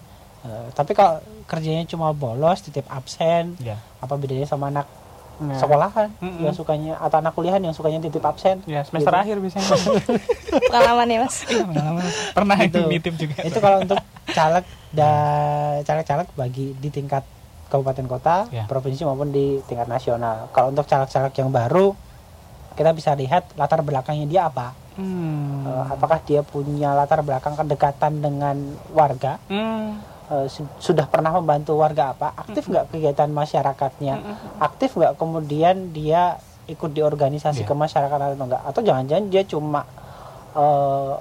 Eh, tapi kalau kerjanya cuma bolos titip absen ya apa bedanya sama anak Nah. sekolahan Mm-mm. yang sukanya atau anak kuliahan yang sukanya titip absen ya semester Gitu. akhir biasanya pengalaman ya mas Iya, pengalaman. pernah itu nitip juga itu kalau untuk caleg dan caleg-caleg bagi di tingkat kabupaten kota, Ya. provinsi maupun di tingkat nasional. Kalau untuk caleg-caleg yang baru, kita bisa lihat latar belakangnya dia apa. Hmm. Eh, apakah dia punya latar belakang kedekatan dengan warga? Hmm. Eh, su- sudah pernah membantu warga apa? Aktif nggak kegiatan masyarakatnya? Aktif nggak kemudian dia ikut di organisasi Ya. kemasyarakatan atau enggak? Atau jangan-jangan dia cuma eh,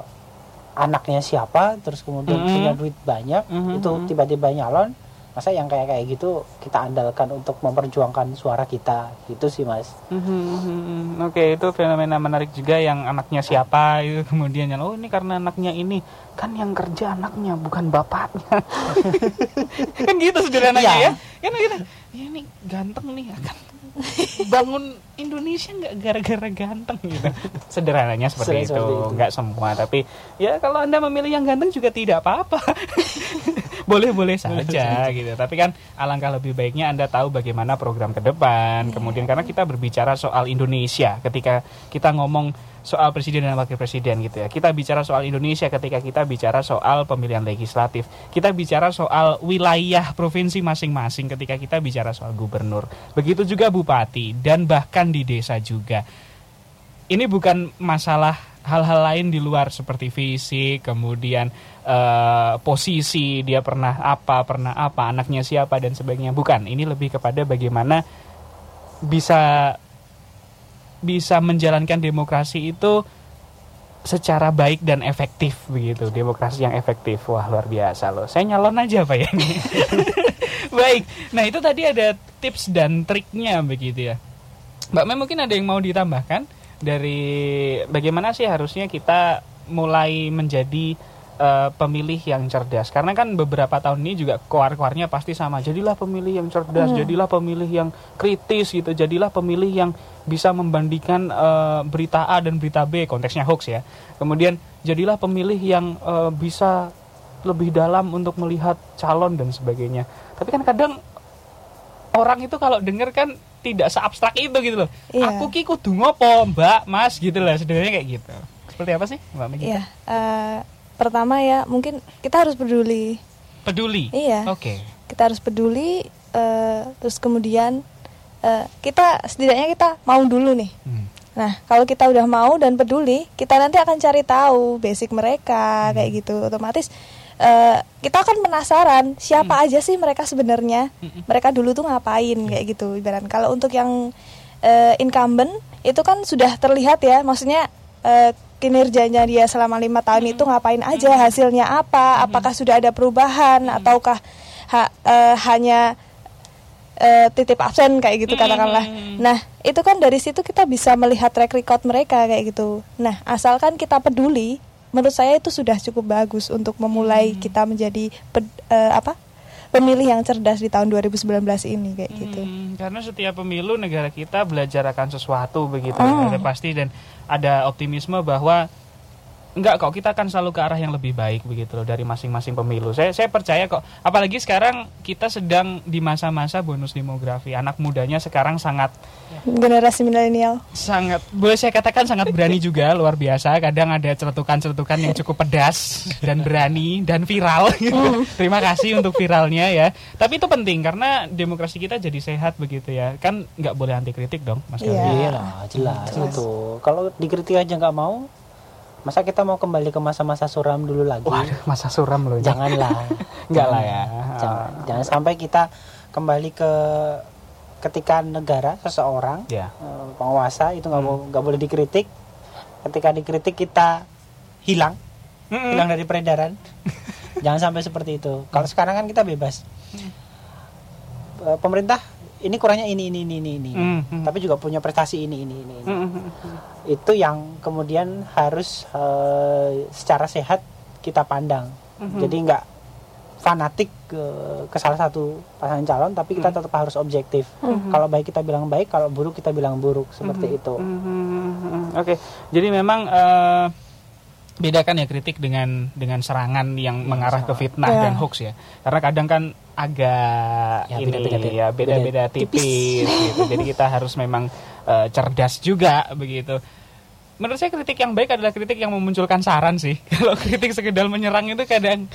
anaknya siapa, terus kemudian Mhm. punya duit banyak, Mhm, itu tiba-tiba nyalon? Masa yang kayak kayak gitu kita andalkan untuk memperjuangkan suara kita, gitu sih mas. Mhm, Oke, itu fenomena menarik juga yang anaknya siapa itu kemudian yang oh ini karena anaknya ini kan yang kerja anaknya bukan bapaknya. kan gitu sederhananya Iya. ya. Kan gitu. Ya, ini ganteng nih akan bangun Indonesia nggak gara-gara ganteng gitu. Sederhananya seperti, seperti itu. nggak semua tapi ya kalau Anda memilih yang ganteng juga tidak apa-apa. Boleh-boleh saja gitu. Tapi kan alangkah lebih baiknya Anda tahu bagaimana program ke depan. Kemudian karena kita berbicara soal Indonesia ketika kita ngomong soal presiden dan wakil presiden gitu ya. Kita bicara soal Indonesia ketika kita bicara soal pemilihan legislatif. Kita bicara soal wilayah provinsi masing-masing ketika kita bicara soal gubernur. Begitu juga bupati dan bahkan di desa juga. Ini bukan masalah hal-hal lain di luar seperti fisik, kemudian eh, posisi dia pernah apa, pernah apa, anaknya siapa dan sebagainya. Bukan, ini lebih kepada bagaimana bisa bisa menjalankan demokrasi itu secara baik dan efektif begitu. Demokrasi yang efektif. Wah luar biasa loh. Saya nyalon aja pak ya. Baik. Nah itu tadi ada tips dan triknya begitu ya. Mbak Mem mungkin ada yang mau ditambahkan dari bagaimana sih harusnya kita mulai menjadi eh, pemilih yang cerdas. Karena kan beberapa tahun ini juga keluar-keluarnya pasti sama. Jadilah pemilih yang cerdas jadilah pemilih yang kritis gitu. Jadilah pemilih yang bisa membandingkan eh, berita A dan berita B konteksnya hoax ya. Kemudian jadilah pemilih yang eh, bisa lebih dalam untuk melihat calon dan sebagainya. Tapi kan kadang orang itu kalau denger kan tidak seabstrak itu gitu loh. Iya. aku ki kudu ngopo mbak mas gitu lah sebenarnya kayak gitu. Seperti apa sih mbak Megita? Iya, eh, pertama ya mungkin kita harus peduli. peduli Iya. oke Kita harus peduli. eh, terus kemudian eh, kita setidaknya kita mau dulu nih. Hmm. Nah, kalau kita udah mau dan peduli, kita nanti akan cari tahu basic mereka Hmm. kayak gitu. Otomatis uh, kita akan penasaran siapa hmm. aja sih mereka sebenarnya hmm. mereka dulu tuh ngapain hmm. kayak gitu ibarat kalau untuk yang uh, incumbent itu kan sudah terlihat ya maksudnya uh, kinerjanya dia selama lima tahun hmm. itu ngapain aja hmm. hasilnya apa hmm. apakah sudah ada perubahan hmm. ataukah ha, uh, hanya uh, titip absen kayak gitu katakanlah nah itu kan dari situ kita bisa melihat track record mereka kayak gitu nah asalkan kita peduli menurut saya itu sudah cukup bagus untuk memulai hmm. kita menjadi ped, uh, apa pemilih yang cerdas di tahun 2019 ini kayak gitu. hmm, gitu. Karena setiap pemilu negara kita belajar akan sesuatu begitu, oh. ada pasti dan ada optimisme bahwa Enggak kok, kita akan selalu ke arah yang lebih baik begitu loh dari masing-masing pemilu. Saya saya percaya kok. Apalagi sekarang kita sedang di masa-masa bonus demografi. Anak mudanya sekarang sangat generasi milenial. Sangat boleh saya katakan sangat berani juga, luar biasa. Kadang ada celutukan-celutukan yang cukup pedas dan berani dan viral. Mm. Terima kasih untuk viralnya ya. Tapi itu penting karena demokrasi kita jadi sehat begitu ya. Kan nggak boleh anti kritik dong, Mas Iya yeah. jelas, jelas itu. Kalau dikritik aja nggak mau, Masa kita mau kembali ke masa-masa suram dulu lagi? Waduh, masa suram loh. Janganlah. Enggak lah ya. Jangan, jangan sampai kita kembali ke ketika negara seseorang yeah. Ya. penguasa itu nggak hmm. boleh dikritik. Ketika dikritik kita hilang, hmm. hilang dari peredaran. jangan sampai seperti itu. Kalau sekarang kan kita bebas. Hmm. Pemerintah ini kurangnya ini ini ini ini, ini. Mm -hmm. tapi juga punya prestasi ini ini ini, ini. Mm -hmm. itu yang kemudian harus uh, secara sehat kita pandang mm -hmm. jadi nggak fanatik ke, ke salah satu pasangan calon tapi kita mm -hmm. tetap harus objektif mm -hmm. kalau baik kita bilang baik kalau buruk kita bilang buruk seperti mm -hmm. itu mm -hmm. oke okay. jadi memang uh, bedakan ya kritik dengan dengan serangan yang ya, mengarah ke fitnah ya. dan hoax ya. Karena kadang kan agak ya, ini beda, beda, ya. beda-beda tipis, tipis. gitu. Jadi kita harus memang uh, cerdas juga begitu. Menurut saya kritik yang baik adalah kritik yang memunculkan saran sih. Kalau kritik sekedar menyerang itu kadang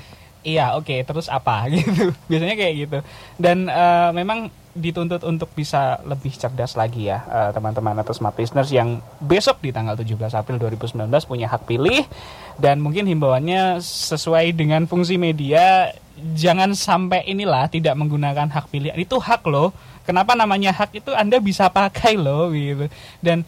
iya oke okay, terus apa? Gitu. Biasanya kayak gitu. Dan uh, memang dituntut untuk bisa lebih cerdas lagi ya uh, teman-teman atau smart listeners yang besok di tanggal 17 April 2019 punya hak pilih. Dan mungkin himbauannya sesuai dengan fungsi media jangan sampai inilah tidak menggunakan hak pilih. Itu hak loh. Kenapa namanya hak itu Anda bisa pakai loh gitu. Dan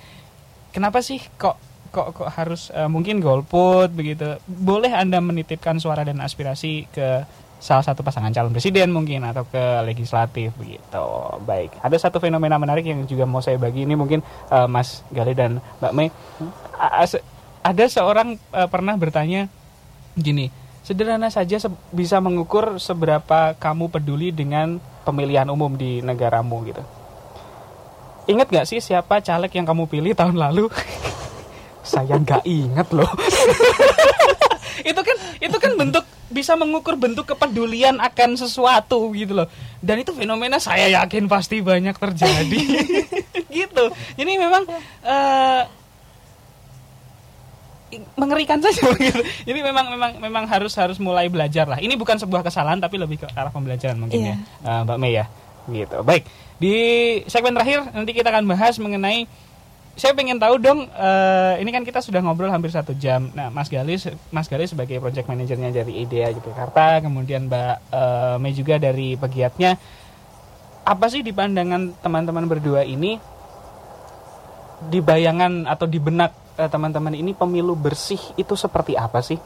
kenapa sih kok kok kok harus uh, mungkin golput begitu? Boleh Anda menitipkan suara dan aspirasi ke salah satu pasangan calon presiden mungkin atau ke legislatif begitu. Baik, ada satu fenomena menarik yang juga mau saya bagi ini mungkin uh, Mas Gali dan Mbak Mei. Ada seorang uh, pernah bertanya gini, sederhana saja se bisa mengukur seberapa kamu peduli dengan pemilihan umum di negaramu gitu. Ingat gak sih siapa caleg yang kamu pilih tahun lalu? saya nggak ingat loh. itu kan itu kan bentuk bisa mengukur bentuk kepedulian akan sesuatu gitu loh dan itu fenomena saya yakin pasti banyak terjadi gitu jadi memang uh, mengerikan saja gitu. Jadi memang memang memang harus harus mulai belajar lah. Ini bukan sebuah kesalahan tapi lebih ke arah pembelajaran mungkin yeah. ya, uh, Mbak Mei ya. Gitu. Baik. Di segmen terakhir nanti kita akan bahas mengenai saya pengen tahu dong uh, ini kan kita sudah ngobrol hampir satu jam. Nah Mas Gali Mas Gali sebagai project manajernya dari IDEA Yogyakarta kemudian Mbak uh, Mei juga dari pegiatnya. Apa sih di pandangan teman-teman berdua ini di bayangan atau di benak uh, teman-teman ini pemilu bersih itu seperti apa sih?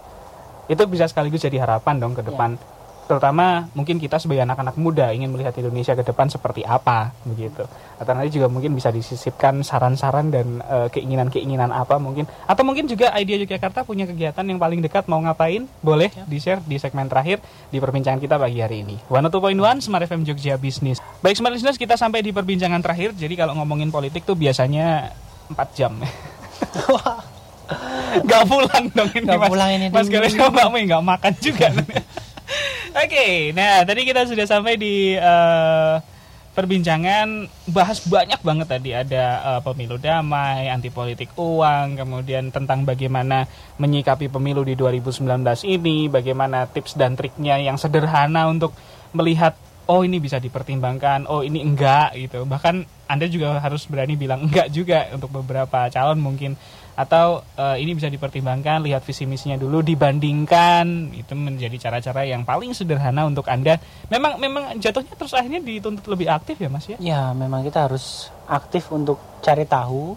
Itu bisa sekaligus jadi harapan dong ke ya. depan. ya terutama mungkin kita sebagai anak-anak muda ingin melihat Indonesia ke depan seperti apa begitu. Atau nanti juga mungkin bisa disisipkan saran-saran dan uh, keinginan-keinginan apa mungkin. Atau mungkin juga idea Yogyakarta punya kegiatan yang paling dekat mau ngapain? Boleh ya. di share di segmen terakhir di perbincangan kita pagi hari ini. One Two Point One Smart FM Jogja Business. Baik Smart Listeners kita sampai di perbincangan terakhir. Jadi kalau ngomongin politik tuh biasanya 4 jam. Gak pulang dong ini Gak mas, pulang ini Mas Garis sama Mbak Gak makan juga Oke, okay, nah tadi kita sudah sampai di uh, perbincangan. Bahas banyak banget tadi. Ada uh, pemilu damai, anti politik uang, kemudian tentang bagaimana menyikapi pemilu di 2019 ini, bagaimana tips dan triknya yang sederhana untuk melihat oh ini bisa dipertimbangkan, oh ini enggak gitu. Bahkan Anda juga harus berani bilang enggak juga untuk beberapa calon mungkin. Atau uh, ini bisa dipertimbangkan lihat visi misinya dulu dibandingkan. Itu menjadi cara-cara yang paling sederhana untuk anda. Memang memang jatuhnya terus akhirnya dituntut lebih aktif ya mas ya? Ya memang kita harus aktif untuk cari tahu.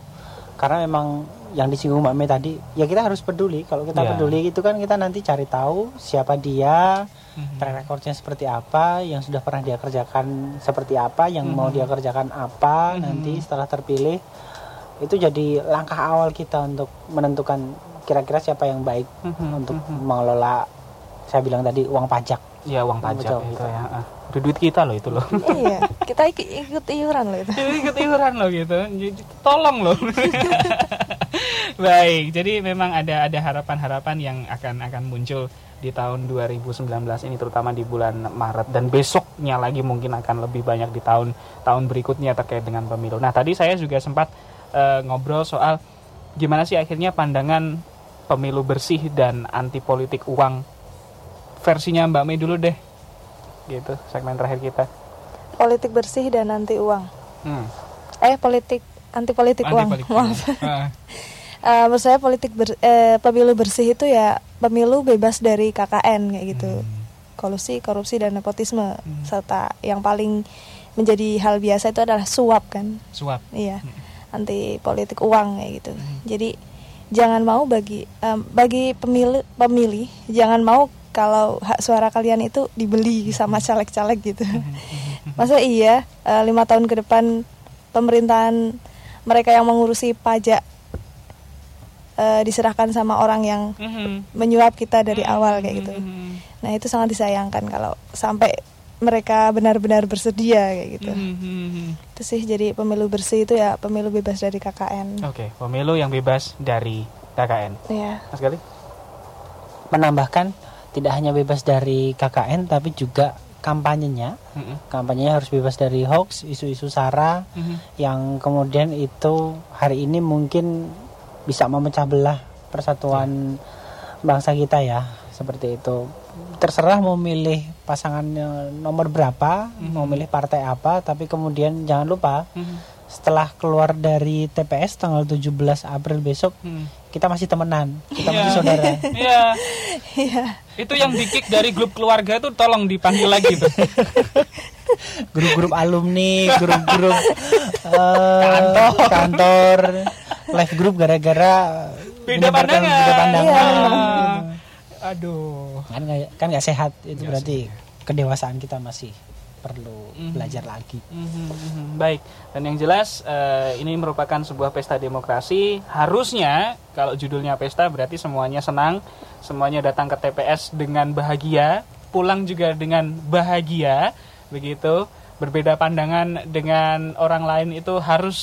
Karena memang yang disinggung Mbak Mei tadi ya kita harus peduli. Kalau kita ya. peduli itu kan kita nanti cari tahu siapa dia mm-hmm. track recordnya seperti apa yang sudah pernah dia kerjakan seperti apa yang mm-hmm. mau dia kerjakan apa mm-hmm. nanti setelah terpilih itu jadi langkah awal kita untuk menentukan kira-kira siapa yang baik mm-hmm. untuk mm-hmm. mengelola saya bilang tadi uang pajak ya uang pajak Betul, itu ya ah. itu duit kita loh itu loh iya kita ikut, ikut iuran loh itu ikut iuran loh gitu tolong loh baik jadi memang ada ada harapan-harapan yang akan akan muncul di tahun 2019 ini terutama di bulan Maret dan besoknya lagi mungkin akan lebih banyak di tahun tahun berikutnya terkait dengan pemilu. Nah, tadi saya juga sempat uh, ngobrol soal gimana sih akhirnya pandangan pemilu bersih dan anti politik uang versinya Mbak Mei dulu deh. Gitu, segmen terakhir kita. Politik bersih dan anti uang. Hmm. Eh, politik anti politik uang. Maaf. Uh. uh, menurut saya politik ber, eh, pemilu bersih itu ya pemilu bebas dari KKN kayak gitu hmm. kolusi korupsi dan nepotisme hmm. serta yang paling menjadi hal biasa itu adalah suap kan suap iya hmm. anti politik uang kayak gitu hmm. jadi jangan mau bagi um, bagi pemilih pemilih jangan mau kalau hak suara kalian itu dibeli sama caleg-caleg gitu hmm. masa iya uh, lima tahun ke depan pemerintahan mereka yang mengurusi pajak uh, diserahkan sama orang yang mm-hmm. menyuap kita dari mm-hmm. awal kayak gitu. Mm-hmm. Nah itu sangat disayangkan kalau sampai mereka benar-benar bersedia kayak gitu. Mm-hmm. Itu sih jadi pemilu bersih itu ya pemilu bebas dari KKN. Oke, okay, pemilu yang bebas dari KKN. Iya. Mas Gali? Menambahkan tidak hanya bebas dari KKN tapi juga kampanyenya. Mm-hmm. Kampanyenya harus bebas dari hoax, isu-isu sara mm-hmm. yang kemudian itu hari ini mungkin bisa memecah belah persatuan ya. bangsa kita ya seperti itu terserah mau milih pasangan nomor berapa mm -hmm. mau milih partai apa tapi kemudian jangan lupa mm -hmm. setelah keluar dari TPS tanggal 17 April besok mm. kita masih temenan kita yeah. masih saudara iya yeah. itu yang dikik dari grup keluarga itu tolong dipanggil lagi tuh grup-grup alumni grup-grup uh, kantor kantor live group gara-gara beda pandangan. Beda pandangan. Iya. Gitu. Aduh. Kan gak, kan gak sehat itu gak berarti sehat. kedewasaan kita masih perlu mm-hmm. belajar lagi. Mm-hmm. Baik, dan yang jelas uh, ini merupakan sebuah pesta demokrasi. Harusnya kalau judulnya pesta berarti semuanya senang, semuanya datang ke TPS dengan bahagia, pulang juga dengan bahagia, begitu. Berbeda pandangan dengan orang lain itu harus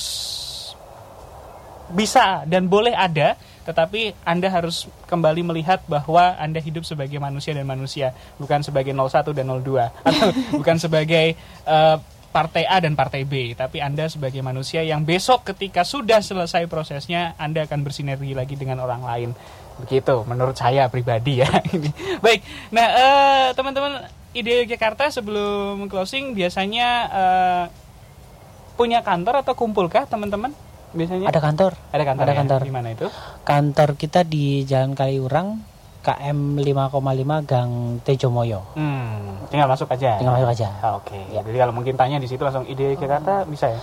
bisa dan boleh ada, tetapi Anda harus kembali melihat bahwa Anda hidup sebagai manusia dan manusia, bukan sebagai 01 dan 02 atau bukan sebagai uh, partai A dan partai B, tapi Anda sebagai manusia yang besok ketika sudah selesai prosesnya Anda akan bersinergi lagi dengan orang lain. Begitu menurut saya pribadi ya. Baik. Nah, uh, teman-teman ide Jakarta sebelum closing biasanya uh, punya kantor atau kumpulkah teman-teman? Biasanya? Ada kantor. Ada kantor. Ada ya? kantor. Di mana itu? Kantor kita di Jalan Kaliurang KM 5,5 Gang Tejomoyo. Hmm, tinggal masuk aja. Tinggal masuk aja. Ah, Oke. Okay. Ya. Jadi kalau mungkin tanya di situ langsung ide Jakarta bisa ya?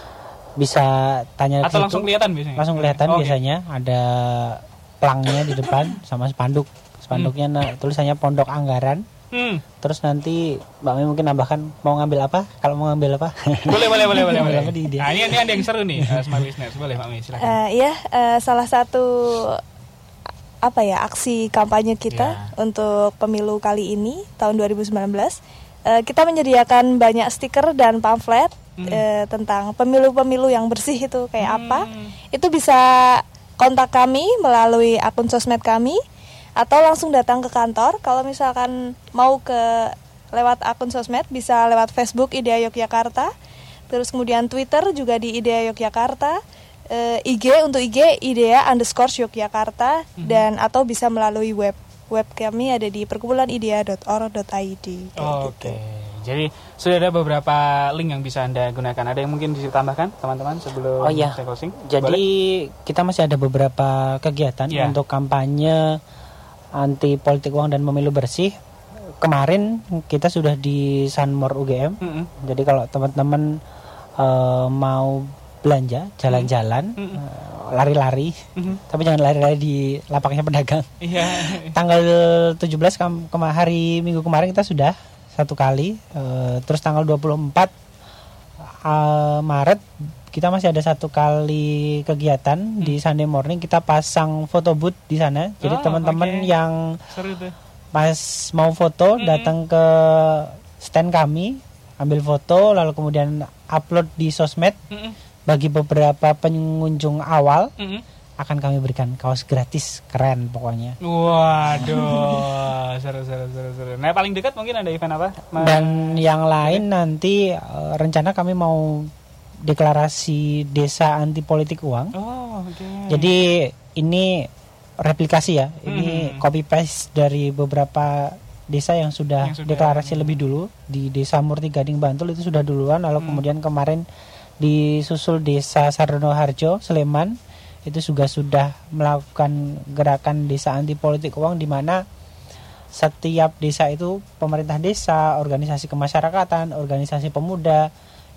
Bisa tanya Atau langsung kelihatan biasanya? Langsung kelihatan okay. biasanya ada pelangnya di depan sama spanduk. Spanduknya hmm. nah, tulisannya Pondok Anggaran. Hmm. Terus nanti Mbak Mi mungkin nambahkan mau ngambil apa? Kalau mau ngambil apa? Boleh, boleh, boleh, boleh. boleh. Apa di Nah, ini, ini ada yang seru nih, uh, Smart Listeners. Boleh, Mbak Mi, silakan. Uh, iya, uh, salah satu apa ya aksi kampanye kita yeah. untuk pemilu kali ini tahun 2019 uh, kita menyediakan banyak stiker dan pamflet hmm. uh, tentang pemilu-pemilu yang bersih itu kayak hmm. apa itu bisa kontak kami melalui akun sosmed kami atau langsung datang ke kantor kalau misalkan mau ke lewat akun sosmed bisa lewat Facebook Idea Yogyakarta terus kemudian Twitter juga di Idea Yogyakarta e, eh, IG untuk IG Idea underscore Yogyakarta mm-hmm. dan atau bisa melalui web web kami ada di perkumpulanidea.org.id Oke okay. gitu. Jadi sudah ada beberapa link yang bisa anda gunakan. Ada yang mungkin bisa ditambahkan teman-teman sebelum Oh, iya. saya closing? Jadi Boleh? kita masih ada beberapa kegiatan Ya. untuk kampanye anti politik uang dan pemilu bersih. Kemarin kita sudah di Sunmore UGM. Mm-mm. Jadi kalau teman-teman eh, mau belanja, jalan-jalan, eh, lari-lari, Mhm. tapi jangan lari-lari di lapaknya pedagang. Iya. Tanggal 17 kam- kema- hari Minggu kemarin kita sudah satu kali. eh, terus tanggal 24 eh, Maret kita masih ada satu kali kegiatan di Sunday morning kita pasang foto booth di sana. Jadi Oh, teman-teman oke. yang Seru tuh. pas mau foto Mm-mm. datang ke stand kami, ambil foto lalu kemudian upload di sosmed Mm-mm. bagi beberapa pengunjung awal Mm-mm. akan kami berikan kaos gratis keren pokoknya. Waduh, seru seru seru seru. Nah paling dekat mungkin ada event apa? Ma- Dan yang lain nanti eh, rencana kami mau deklarasi desa anti politik uang. Oh, oke. Jadi ini replikasi ya. Ini Mhm. copy paste dari beberapa desa yang sudah, Yang sudah- deklarasi lebih dulu di Desa Murti Gading Bantul itu sudah duluan lalu Hmm. kemudian kemarin disusul Desa Sardono Harjo Sleman itu juga sudah melakukan gerakan desa anti politik uang di mana setiap desa itu pemerintah desa, organisasi kemasyarakatan, organisasi pemuda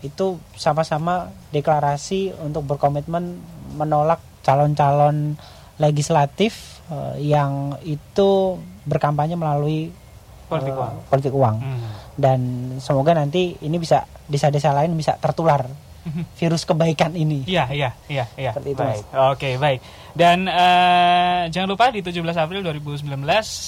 itu sama-sama deklarasi untuk berkomitmen menolak calon-calon legislatif eh, yang itu berkampanye melalui Politik eh, uang. politik uang. Hmm. Dan semoga nanti ini bisa desa-desa lain bisa tertular virus kebaikan ini. Iya, iya, iya, iya. Seperti itu, baik. Oke, baik. Dan eh, jangan lupa di 17 April 2019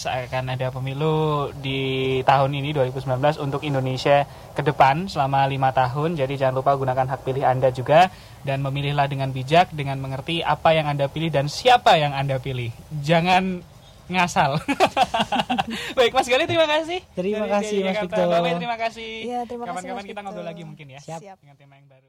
akan ada pemilu di tahun ini 2019 untuk Indonesia ke depan selama lima tahun. Jadi jangan lupa gunakan hak pilih Anda juga dan memilihlah dengan bijak dengan mengerti apa yang Anda pilih dan siapa yang Anda pilih. Jangan ngasal. baik, Mas Gali terima kasih. Terima Dari kasih, Mas. Victor. Terima kasih. Iya, terima kasih, Kapan-kapan Mas kita ngobrol lagi mungkin ya. Siap. Siap. Dengan tema yang baru.